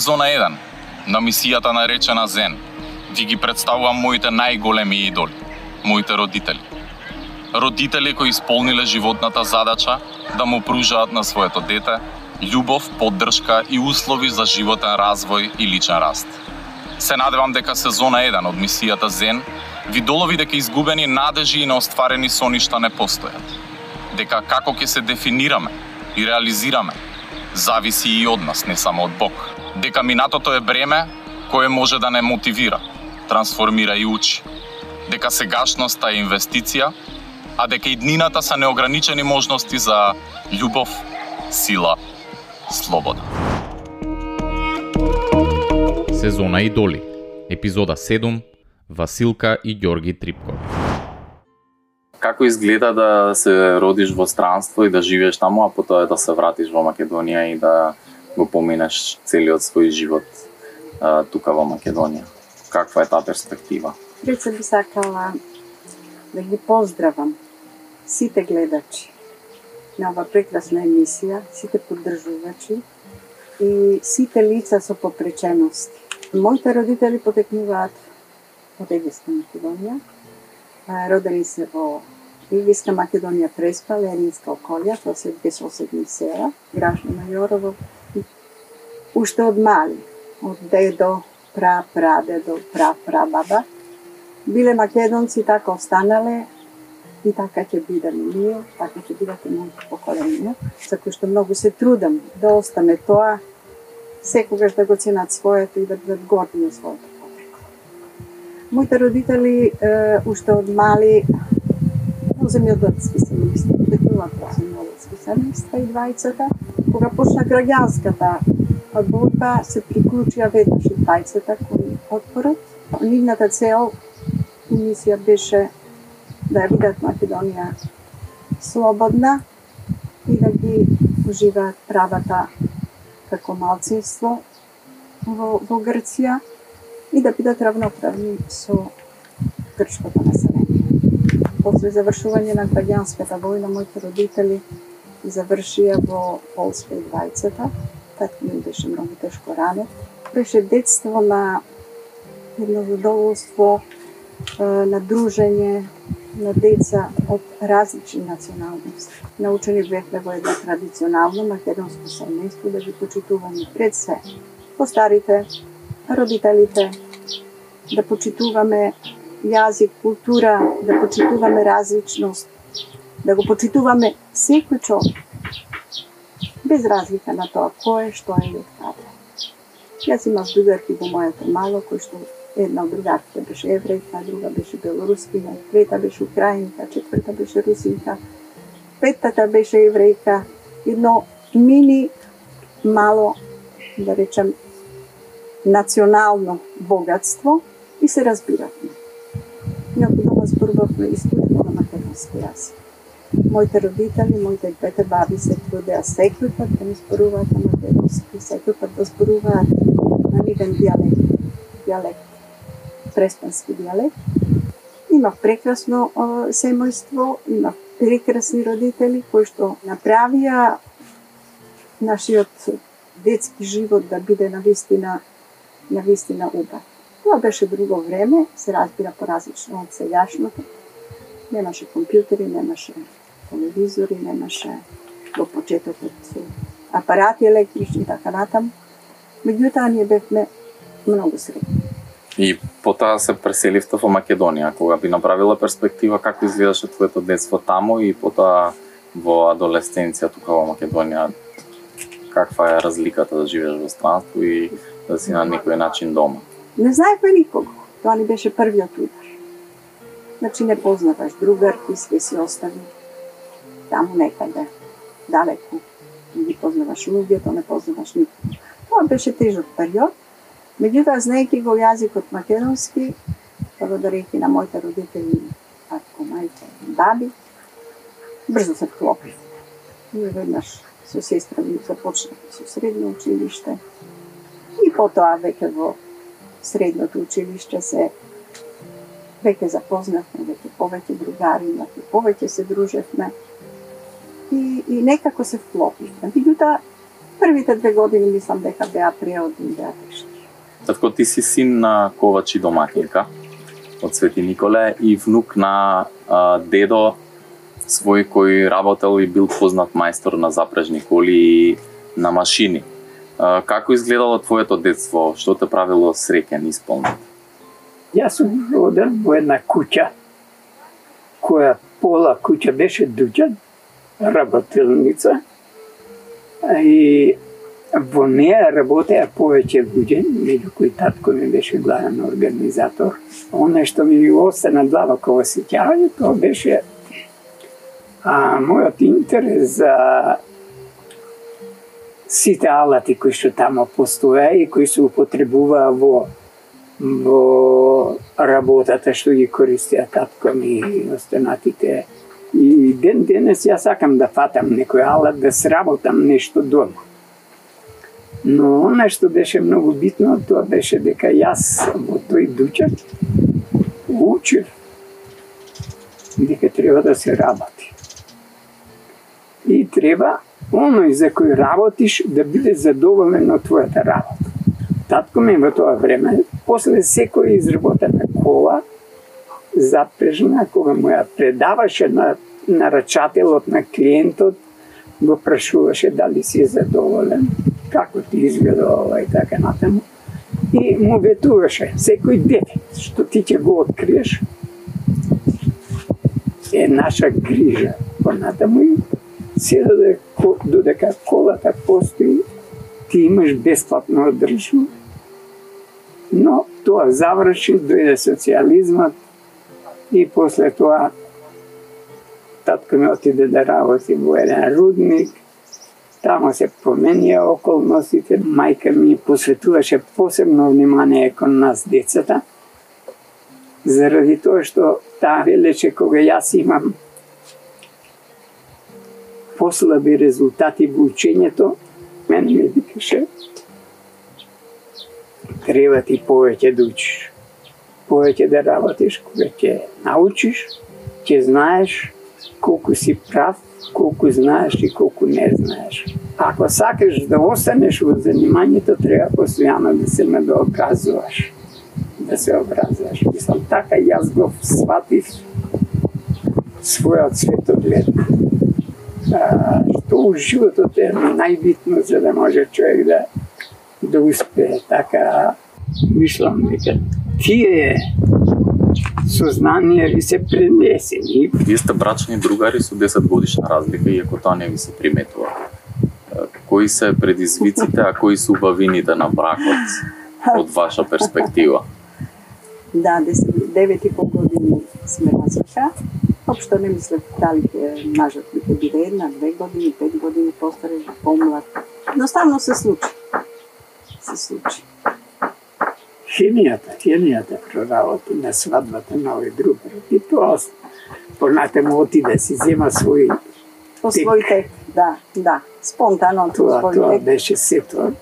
Зона од сезона 1, на мисијата наречена Зен, ви ги представувам моите најголеми идоли, моите родители. Родители кои исполниле животната задача да му пружаат на своето дете љубов, поддршка и услови за животен развој и личен раст. Се надевам дека сезона 1 од мисијата Зен ви долови дека изгубени надежи и неостварени соништа не постојат. Дека како ќе се дефинираме и реализираме зависи и од нас, не само од Бог. Дека минатото е бреме кое може да не мотивира, трансформира и учи. Дека сегашноста е инвестиција, а дека и днината се неограничени можности за љубов, сила, слобода. Сезона Идоли, епизода 7, Василка и Ѓорги Трипкови. Како изгледа да се родиш во странство и да живееш таму, а потоа да се вратиш во Македонија и да го поминеш целиот свој живот а, тука во Македонија? Каква е таа перспектива? Пред се би сакала да ги поздравам сите гледачи на ова прекрасна емисија, сите поддржувачи и сите лица со попречености. Моите родители потекнуваат од Егиска Македонија. Родени се во Егиска Македонија Преспа, Леринска околја, тоа се две соседни села, Гражно Мајорово. Уште од мали, од дедо, пра, прадедо, пра, пра баба, биле македонци, така останале, и така ќе бидеме ние, така ќе бидат и моите поколенија, за кој што многу се трудам да остане тоа, секогаш да го ценат своето и да бидат горди на своето потекло. Моите родители е, уште од мали во земјоделски семејства, декнуваат во земјоделски семејства и двајцата, кога почна граѓанската борба, се приклучија веднаш и тајцата кои отпорот. Нивната цел и мисија беше да ја видат Македонија слободна и да ги уживаат правата како малцинство во, во Грција и да бидат равноправни со грчкото население. После завршување на граѓанската војна, моите родители завршија во Полска и двајцата. Татко ми беше многу тешко ранет. Беше детство на едно задоволство, на дружење, на деца од различни националности. Научени бевме во едно традиционално македонско семејство да ги почитуваме пред се постарите, родителите, да почитуваме јазик, култура, да почитуваме различност, да го почитуваме секој човек, без разлика на тоа кој е, што е и од каде. Јас имав другарки во моето мало, кој што Една од другарките беше еврејка, друга беше белорускина, трета беше украинка, четврта беше русинка, петтата беше еврејка. Едно мини, мало, да речем, национално богатство и се разбиравме. Необходно зборувавме исклучно на македонски јазик. Моите родители, моите двете баби се трудеа секој пат да ми зборуваат на македонски, секој пат да зборуваат на нивен диалект. диалект преспански диалект. Имав прекрасно семејство, имав прекрасни родители кои што направија нашиот детски живот да биде на вистина на вистина убав. Тоа беше друго време, се разбира поразлично од сегашното. Немаше компјутери, немаше телевизори, немаше во почетокот апарати електрични така натаму. Меѓутоа ние бевме многу средни. И потоа се преселивте во Македонија, кога би направила перспектива како изгледаше твоето детство таму и потоа во адолесценција тука во Македонија, каква е разликата да живееш во странство и да си на некој начин дома? Не знаевме никого. Тоа ни беше првиот удар. Значи не познаваш другарки, све си остави таму некаде, далеку. Не познаваш познаваш луѓето, не познаваш никого. Тоа беше тежок период, Меѓутоа, знаеки го јазикот македонски, па благодарејќи на моите родители, татко, мајка, баби, брзо се вклопив. И веднаш со сестра ми започнахме со средно училиште и потоа веќе во средното училиште се веќе запознавме, веќе повеќе другари имавме, повеќе се дружевме и, и некако се вклопивме. Меѓутоа, Првите две години мислам дека беа преодни, беа тешки. Татко, ти си син на ковачи домакинка од Свети Николе и внук на а, дедо свој кој работел и бил познат мајстор на запрежни коли и на машини. А, како изгледало твоето детство? Што те правило среќен, исполнет? Јас сум роден во една куќа, која пола куќа беше дуќан, работилница, и во неа работеа повеќе луѓе, меѓу кои татко ми беше главен организатор. Оно што ми остана длабоко во сеќавање, тоа беше а, мојот интерес за сите алати кои што тамо постоја и кои се употребуваа во во работата што ги користеа татко ми и останатите. И ден денес ја сакам да фатам некој алат, да сработам нешто дома. Но она што беше многу битно, тоа беше дека јас во тој дучак учив дека треба да се работи. И треба оној за кој работиш да биде задоволен од твојата работа. Татко ми во тоа време, после секој изработена кола, запрежна, кога му ја предаваше на нарачателот на клиентот, го прашуваше дали си задоволен, како ти изгледа ова и така натаму. И му ветуваше, секој дефект што ти ќе го откриеш, е наша грижа. Понатаму и се додека колата постои, ти имаш бесплатно одржување, Но тоа заврши, дојде социјализмот и после тоа татко ми отиде да работи во еден рудник, тамо се променија околностите, мајка ми посветуваше посебно внимание кон нас децата, заради тоа што таа велеше кога јас имам послаби резултати во учењето, мене ми викаше треба ти повеќе да учиш, повеќе да работиш, кога ќе научиш, ќе знаеш колку си прав, колку знаеш и колку не знаеш. Ако сакаш да останеш во занимањето, треба постојано да се надоказуваш, да се образуваш. Мислам, така јас го сватив својот светоглед. Што у животот е најбитно за да може човек да да успее. Така мислам дека тие сознание ви се пренесени. Вие сте брачни другари со 10 годишна разлика, иако тоа не ви се приметува. Кои се предизвиците, а кои се убавините на бракот од ваша перспектива? Да, 9 и пол години сме разлика. Општо не мислев дали ќе мажот ми ќе биде една, две години, пет години постаре, помлад. Едноставно се случи. Се случи хемијата, хемијата проработи на свадбата на овој друг. И тоа понатаму отиде си зема свој по свој тек, да, да, спонтано тоа, свој тоа тек. беше се тоа.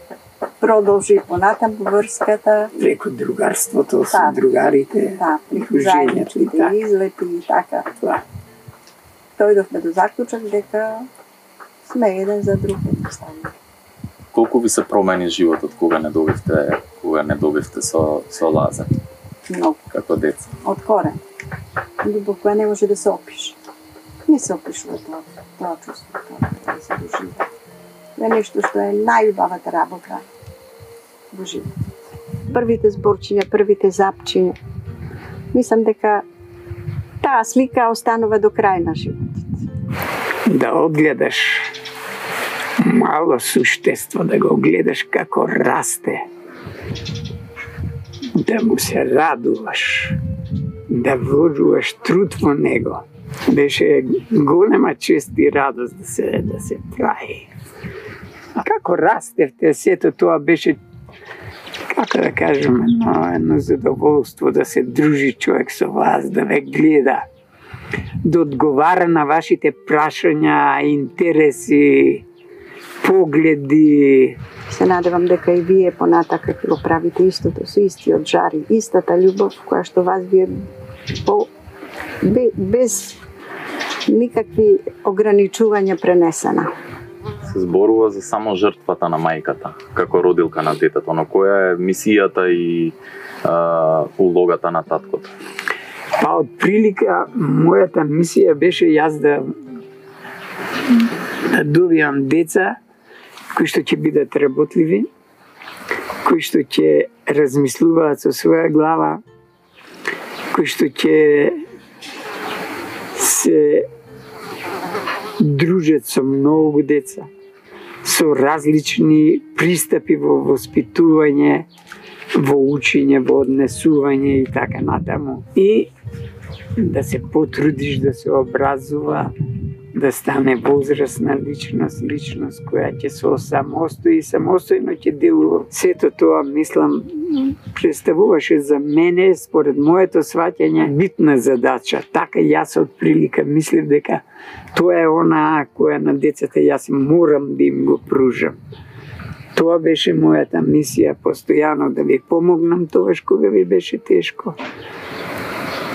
Продолжи понатаму врската, Преку другарството со Да. другарите, да, преку заедничките така. излети и така. Тоа. Дојдовме до заклучок дека сме еден за друг едноставно. Колку ви се промени животот кога не добивте, кога не добивте со со Лазар Многу. како деца? од корен. Љубов која не може да се опише. Не се опишува тоа, тоа чувство, тоа да се. Тоа е нешто што е најубавата работа во живот. Првите зборчиња, првите запчиња. Мислам дека таа слика останува до крај на животот. Да одгледаш мало суштество, да го гледаш како расте, да му се радуваш, да вложуваш труд во него. Беше голема чест и радост да се, да се прави. А како растевте, сето тоа беше како да кажем, едно, едно задоволство да се дружи човек со вас, да ве гледа, да одговара на вашите прашања, интереси, погледи. Се надевам дека и вие понатака ќе го правите истото со истиот жар и истата љубов која што вас вие по, бе, без никакви ограничувања пренесена. се зборува за само жртвата на мајката, како родилка на детето, но која е мисијата и а, улогата на таткото? Па од прилика мојата мисија беше јас да да добијам деца кои што ќе бидат работливи, кои што ќе размислуваат со своја глава, кои што ќе се дружат со многу деца, со различни пристапи во воспитување, во учење, во однесување и така натаму. И да се потрудиш да се образува, да стане возрастна личност, личност која ќе се самостои и самостојно ќе делува. Сето тоа, мислам, представуваше за мене, според моето сваќање, битна задача. Така јас од прилика мислев дека тоа е она која на децата јас морам да им го пружам. Тоа беше мојата мисија, постојано да ви помогнам тоа што ви беше тешко.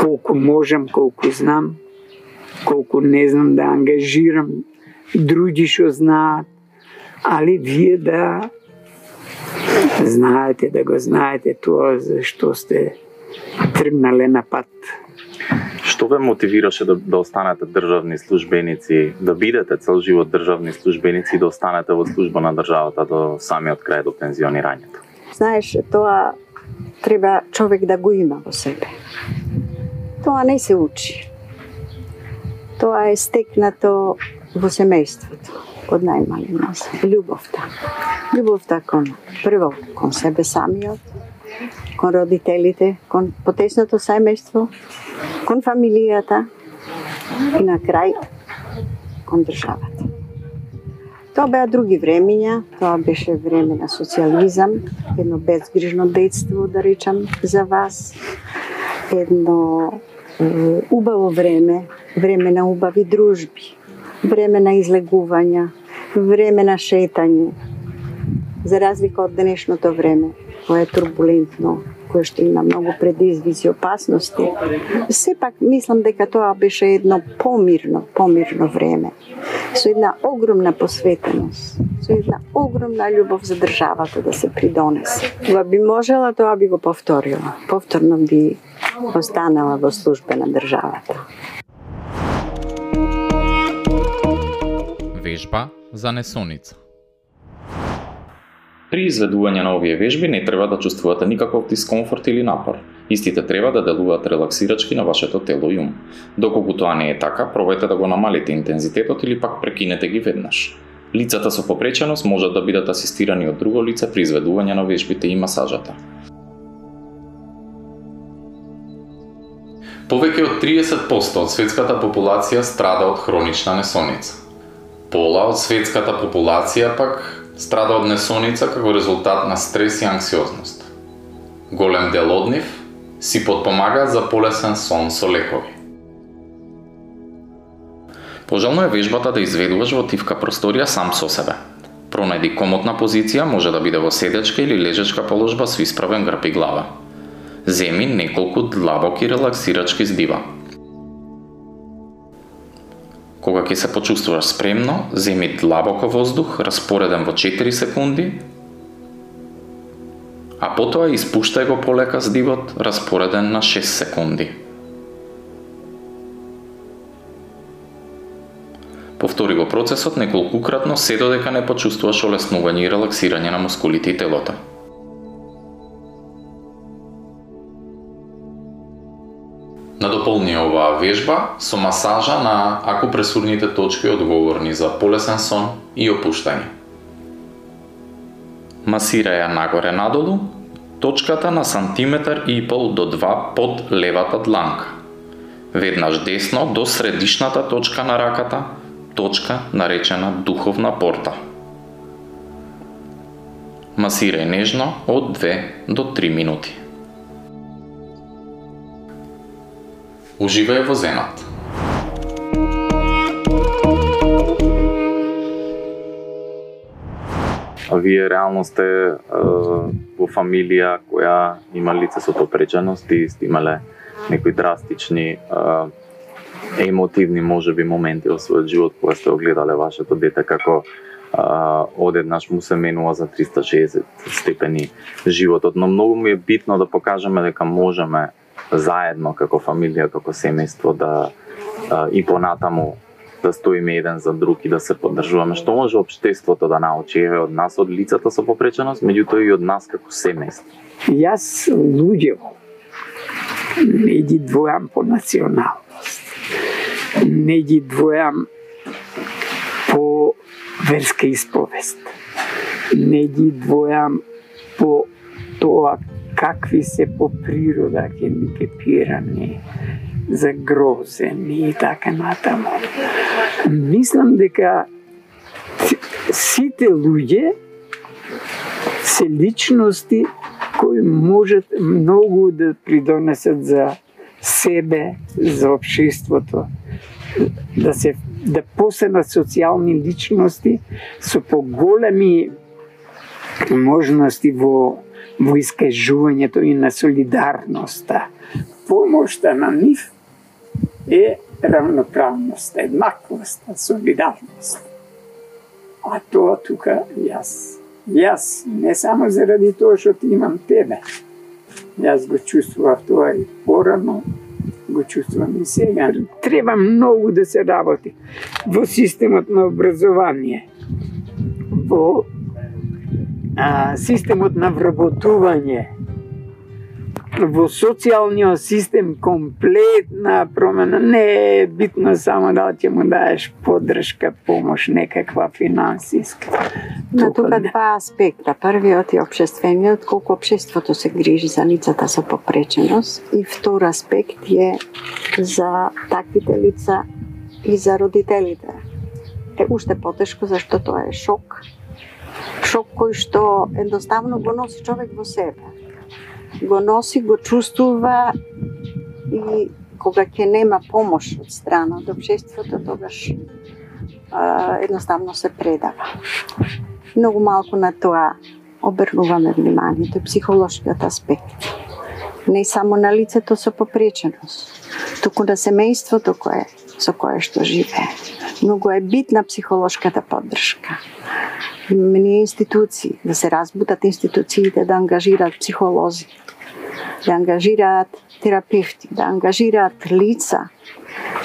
Колку можам, колку знам, колку не знам да ангажирам други што знаат, али вие да знаете, да го знаете тоа за што сте тргнале на пат. Што ве мотивираше да, да останете државни службеници, да бидете цел живот државни службеници и да останете во служба на државата до самиот крај до пензионирањето? Знаеш, тоа треба човек да го има во себе. Тоа не се учи. Тоа е стекнато во семејството од најмалиност. Љубовта. Љубовта кон прво кон себе самиот, кон родителите, кон потесното семејство, кон фамилијата и на крај кон државата. Тоа беа други времења, тоа беше време на социализам, едно безгрижно детство, да речам, за вас, едно убаво време, време на убави дружби, време на излегувања, време на шетање. За разлика од денешното време, кое е турбулентно, кое што има многу предизвици, опасности, сепак мислам дека тоа беше едно помирно, помирно време, со една огромна посветеност, со една огромна љубов за државата да се придонесе. Кога би можела, тоа би го повторила. Повторно би останала во служба на државата. Вежба за несоница. При изведување на овие вежби не треба да чувствувате никаков дискомфорт или напор. Истите треба да делуваат релаксирачки на вашето тело и ум. Доколку тоа не е така, пробајте да го намалите интензитетот или пак прекинете ги веднаш. Лицата со попреченост можат да бидат асистирани од друго лице при изведување на вежбите и масажата. Повеќе од 30% од светската популација страда од хронична несоница. Пола од светската популација пак страда од несоница како резултат на стрес и анксиозност. Голем дел од нив си подпомагаат за полесен сон со лекови. Пожелно е вежбата да изведуваш во тивка просторија сам со себе. Пронајди комотна позиција, може да биде во седечка или лежечка положба со исправен грб и глава. Земи неколку длабоки релаксирачки здива. Кога ќе се почувствуваш спремно, земи длабоко воздух, распореден во 4 секунди, а потоа испуштај го полека здивот, распореден на 6 секунди. Повтори го процесот неколкукратно се додека не почувствуваш олеснување и релаксирање на мускулите и телото. Надополни оваа вежба со масажа на акупресурните точки одговорни за полесен сон и опуштање. Масирај ја нагоре надолу, точката на сантиметар и пол до 2 под левата дланка. Веднаш десно до средишната точка на раката, точка наречена духовна порта. Масирај нежно од 2 до 3 минути. Уживај во зенат. А вие реално сте е, во фамилија која има лице со попреченост и сте имале некои драстични е, емотивни можеби моменти во својот живот кога сте огледале вашето дете како а, одеднаш му се менува за 360 степени животот, но многу ми е битно да покажеме дека можеме заедно како фамилија, како семејство да и понатаму да стоиме еден за друг и да се поддржуваме. Што може општеството да научи еве од нас од лицата со попреченост, меѓутоа и од нас како семејство. Јас луѓе не ги двојам по националност. Не ги двојам по верска исповест. Не ги двојам по тоа какви се по природа пирани, загрозени и така натаму. Мислам дека сите луѓе се личности кои можат многу да придонесат за себе, за општеството, да се да постанат социјални личности со поголеми можности во во искажувањето и на солидарноста. Помошта на нив е равноправност, еднаквост, солидарност. А тоа тука јас Јас, не само заради тоа што ти имам тебе. Јас го чувствував тоа и порано, го чувствувам и сега. Треба многу да се работи во системот на образование, во а, системот на вработување, во социјалниот систем комплетна промена. Не е битно само да ќе му даеш поддршка, помош, некаква финансиска. На тука два аспекта. Првиот е обшествениот, колку обшеството се грижи за лицата со попреченост и втор аспект е за таквите лица и за родителите. Е уште потешко зашто тоа е шок. Шок кој што едноставно го носи човек во себе го носи, го чувствува и кога ќе нема помош од страна од обшеството, тогаш едноставно се предава. Многу малку на тоа обрнуваме вниманието и психолошкиот аспект. Не само на лицето со попреченост, туку на семејството кое со кое што живее. Многу е битна психолошката поддршка мене институции, да се разбудат институциите да ангажираат психолози, да ангажираат терапевти, да ангажираат лица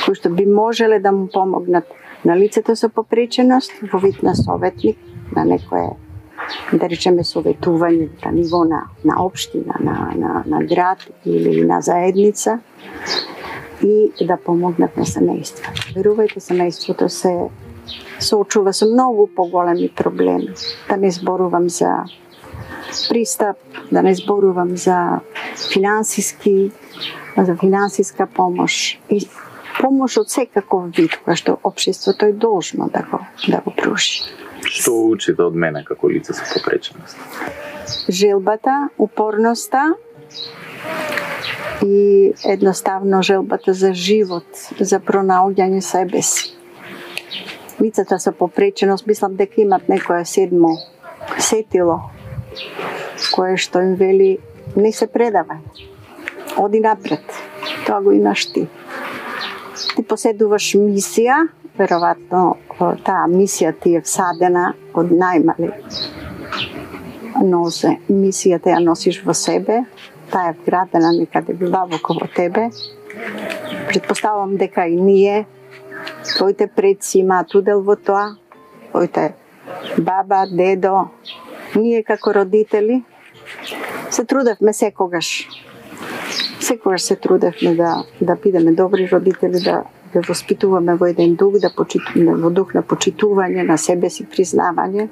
кои што би можеле да му помогнат на лицето со попреченост во вид на советник, на некое да речеме советување на ниво на, на општина, на, на, на град или на заедница и да помогнат на семејство. Верувајте, семејството се соочува со многу поголеми проблеми. Да не зборувам за пристап, да не зборувам за финансиски, за финансиска помош и помош од секаков вид, која што општеството е должно да го, да го пружи. Што учите од мене како лице со попреченост? Желбата, упорноста и едноставно желбата за живот, за пронаоѓање себе си. Лицата со попреченост мислам дека имат некое седмо сетило кое што им вели не се предава, Оди напред. Тоа го имаш ти. Ти поседуваш мисија, веројатно таа мисија ти е всадена од најмали нозе. Мисијата ја носиш во себе, таа е вградена некаде глабоко во тебе. Предпоставам дека и ние, твоите предци имаат удел во тоа, твоите баба, дедо, ние како родители се трудевме секогаш. Секогаш се трудевме да да бидеме добри родители, да да воспитуваме во еден дух, да почитуваме во дух на почитување, на себе си признавање.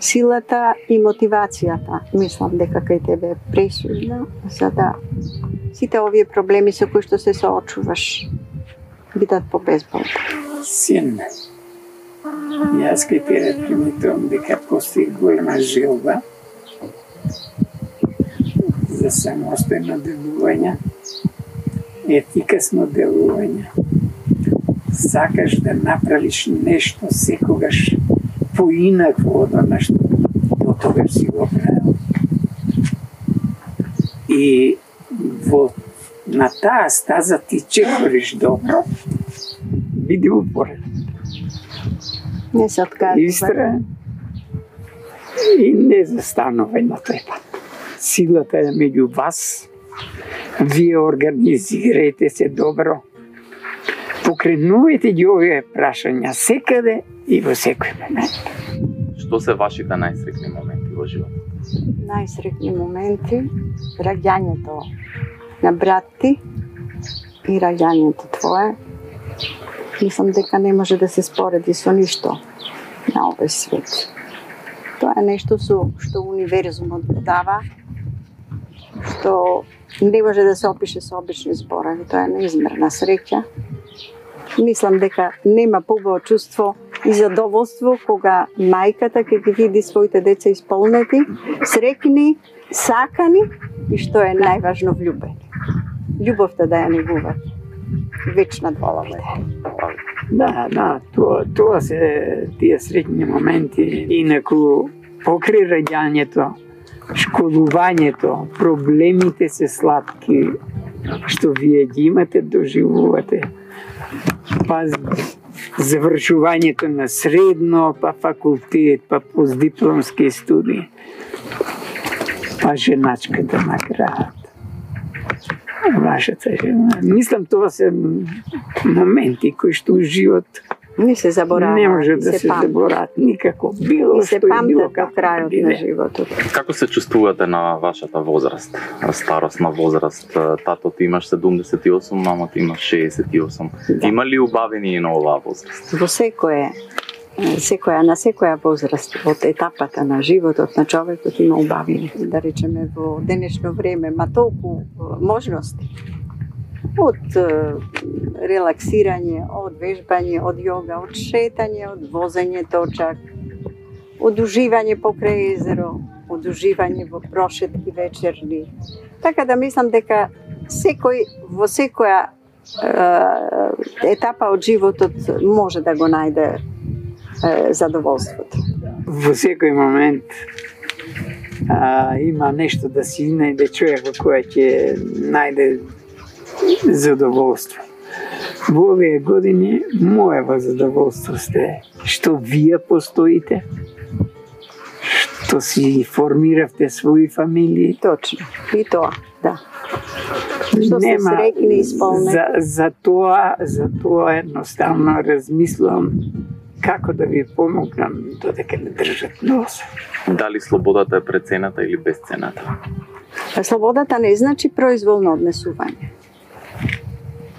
Силата и мотивацијата, мислам дека кај тебе е пресудна, за да сите овие проблеми со кои што се соочуваш бидат побезболни. Син, јас кај тебе приметувам дека постои голема желба за самостојно делување, ефикасно делување. Сакаш да направиш нешто секогаш поинакво од она што до тогаш си го правил. И во на таа стаза ти чекориш добро, биди упорен. Не се откажува. Истра и не застанувај на тој пат. Силата е меѓу вас. Вие организирайте се добро. Покренувајте ги овие прашања секаде и во секој момент. Што се вашите најсрекни моменти во животот? Најсрекни моменти, раѓањето на брат ти и раѓањето твое. Мислам дека не може да се спореди со ништо на овој свет. Тоа е нешто со што универзумот го дава, што не може да се опише со обични зборови. Тоа е неизмерна среќа. Мислам дека нема побаво чувство и задоволство кога мајката ќе ги види своите деца исполнети, срекни, сакани и што е најважно влюбени. Љубовта да ја негуваат. Вечна Фала добавите. Да, да, тоа, тоа се тие средни моменти. Инаку, покри раѓањето, школувањето, проблемите се сладки, што вие ги имате, доживувате. Па завршувањето на средно, па факултет, па постдипломски студии, па женачката на крајот. Вашата жена. Мислам, тоа се моменти кои што живот Не се заборава. не може да се памти. заборат никако. Било се што и било како крајот биде. на животот. Како се чувствувате на вашата возраст, старосна возраст? Тато ти имаш 78, мамо ти имаш 68. Да. Има ли убавени и на оваа возраст? Во секое секоја на секоја возраст од етапата на животот на човекот има убавини. Да речеме во денешно време, ма толку можности. Од релаксирање, од вежбање, од јога, од шетање, од возење точак, од уживање покрај езеро, од уживање во прошетки вечерни. Така да мислам дека секој во секоја етапа од животот може да го најде е, задоволството. Во секој момент а, има нешто да си најде човек во која ќе најде задоволство. Во овие години моево задоволство сте што вие постоите, што си формиравте своји фамилии, Точно. И тоа, да. Што се среќни и исполнети. За, за тоа, за тоа едноставно размислувам како да ви помогнам додека не држат нос. Дали слободата е прецената или безцената? Слободата не значи произволно однесување.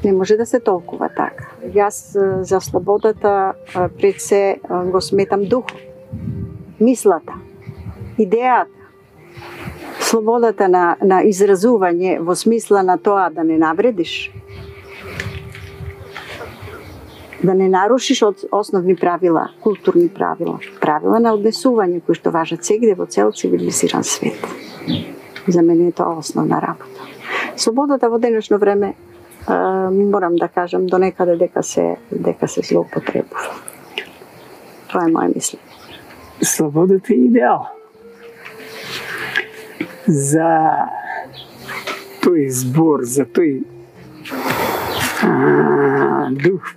Не може да се толкува така. Јас за слободата пред се го сметам дух, мислата, идејата, слободата на, на изразување во смисла на тоа да не навредиш, да не нарушиш од основни правила, културни правила, правила на однесување кои што важат сегде во цел цивилизиран свет. За мене е тоа основна работа. Слободата во денешно време е, морам да кажам до некаде дека се дека се злоупотребува. Тоа е моје мислење. Слободата е идеал. За тој збор, за тој дух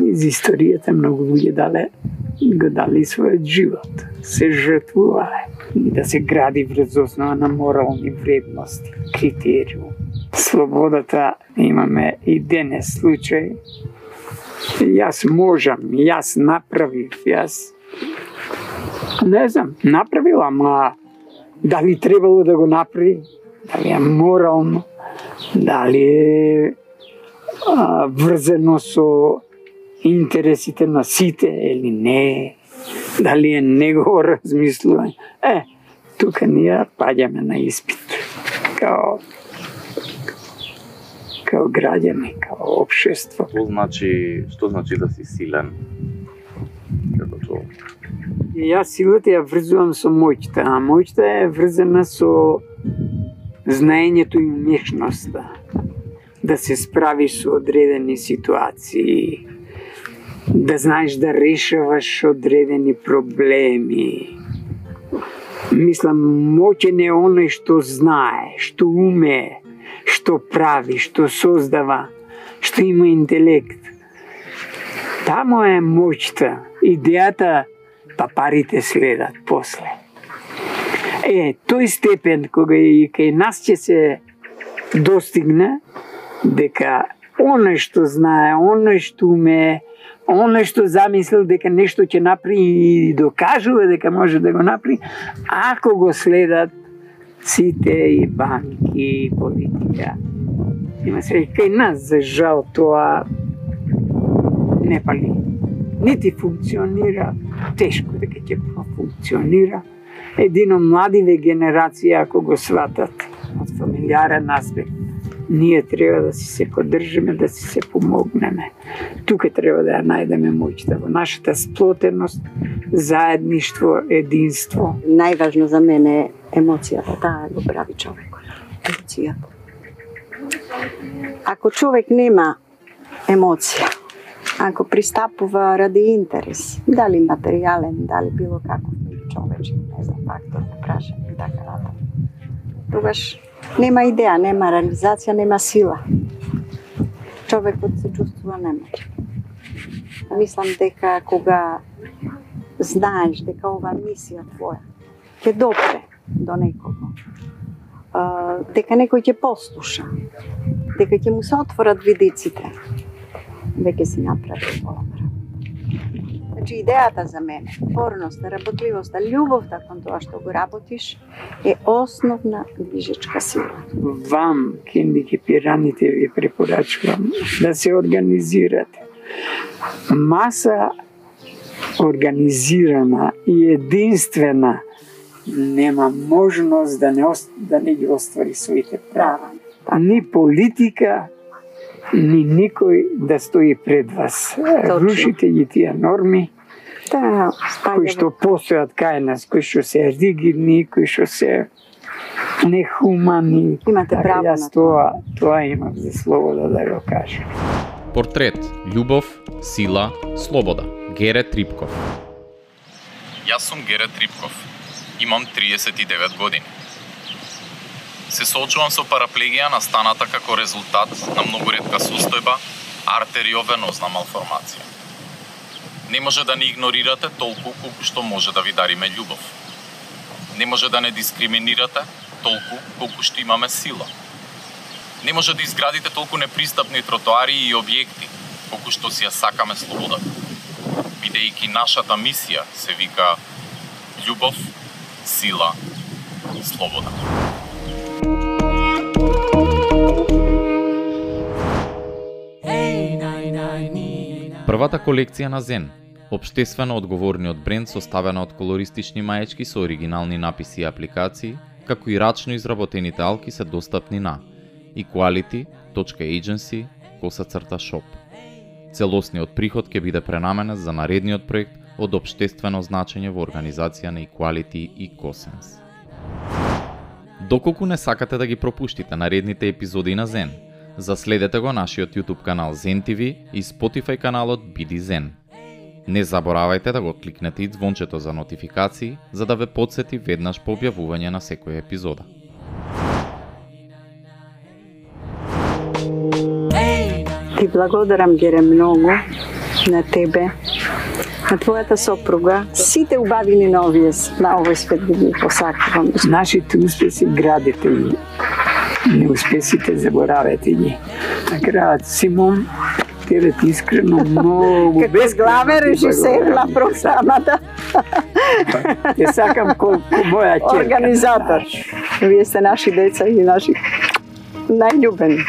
из историјата многу луѓе дале го дали својот живот, се жртвувале и да се гради врз основа на морални вредности, критериум. Слободата имаме и денес случај. Јас можам, јас направив, јас не знам, направила, ама дали требало да го направи, дали е морално, дали е а, врзано со интересите на сите или не, дали е негово размислување. Е, тука ние паѓаме на испит. Као као граѓани, као општество. Што значи, што значи да си силен како човек? Јас силата ја врзувам со моќта, а моќта е врзана со знаењето и умешноста. Да се справиш со одредени ситуации, да знаеш да решаваш одредени проблеми. Мислам, моќен е оној што знае, што уме, што прави, што создава, што има интелект. Таму е моќта, идејата, па парите следат после. Е, тој степен кога и кај нас ќе се достигне, дека оној што знае, оној што уме, оној што замислил дека нешто ќе направи и докажува дека може да го направи, ако го следат сите и банки и политика. Има се кај нас за жал тоа не пали. Нити функционира, тешко дека ќе функционира. Едино младиве генерација ако го сватат од фамилиарен аспект, ние треба да си се поддржиме, да си се помогнеме. Тука треба да ја најдеме моќта во нашата сплотеност, заедништво, единство. Најважно за мене е емоцијата, да, таа го прави човекот. Емоцијата. Ако човек нема емоција, ако пристапува ради интерес, дали материјален, дали било каков човечки, не знам, фактор, да прашање и така натаму, тогаш нема идеја, нема реализација, нема сила. Човекот се чувствува немоќен. Мислам дека кога знаеш дека ова мисија твоја ќе допре до некого, дека некој ќе послуша, дека ќе му се отворат видиците, веќе си направи голема. Значи, идејата за мене, порноста, работливоста, љубовта кон тоа што го работиш, е основна движечка сила. Вам, хендикепираните, ви препорачувам да се организирате. Маса организирана и единствена нема можност да не, да не ги оствари своите права. Ни политика, ни никој да стои пред вас. Точно. Рушите ги тие норми, Да, кои што постојат кај нас, кои што се ригидни, кои што се нехумани. Имате Така, право јас на тоа, тоа имам за слобода да го кажам. Портрет, љубов, сила, слобода. Гере Трипков. Јас сум Гере Трипков. Имам 39 години. Се соочувам со параплегија настаната како резултат на многу ретка состојба артериовенозна малформација. Не може да не игнорирате толку колку што може да ви дариме љубов. Не може да не дискриминирате толку колку што имаме сила. Не може да изградите толку непристапни тротоари и објекти колку што си ја сакаме слободата. Бидејќи нашата мисија се вика љубов, сила, слобода. Првата колекција на Зен, обштествено одговорниот бренд составена од колористични маечки со оригинални написи и апликации, како и рачно изработените алки се достапни на equality.agency коса црта shop. Целосниот приход ќе биде пренаменет за наредниот проект од обштествено значење во организација на Equality и Косенс. Доколку не сакате да ги пропуштите наредните епизоди на Зен, заследете го нашиот YouTube канал Zen TV и Spotify каналот Биди Зен. Не заборавајте да го кликнете и звончето за нотификации, за да ве подсети веднаш по објавување на секоја епизода. Ти благодарам, Гере, многу на тебе, на твојата сопруга. Сите убавини на овие на овој свет ги ги посакувам. Нашите успеси градите ги. Неуспесите заборавете ги. На крајот Симон, тебе ти искрено многу Како главен режисер на програмата, Те сакам колку моја ќерка. организатор. Вие сте наши деца и наши најљубени.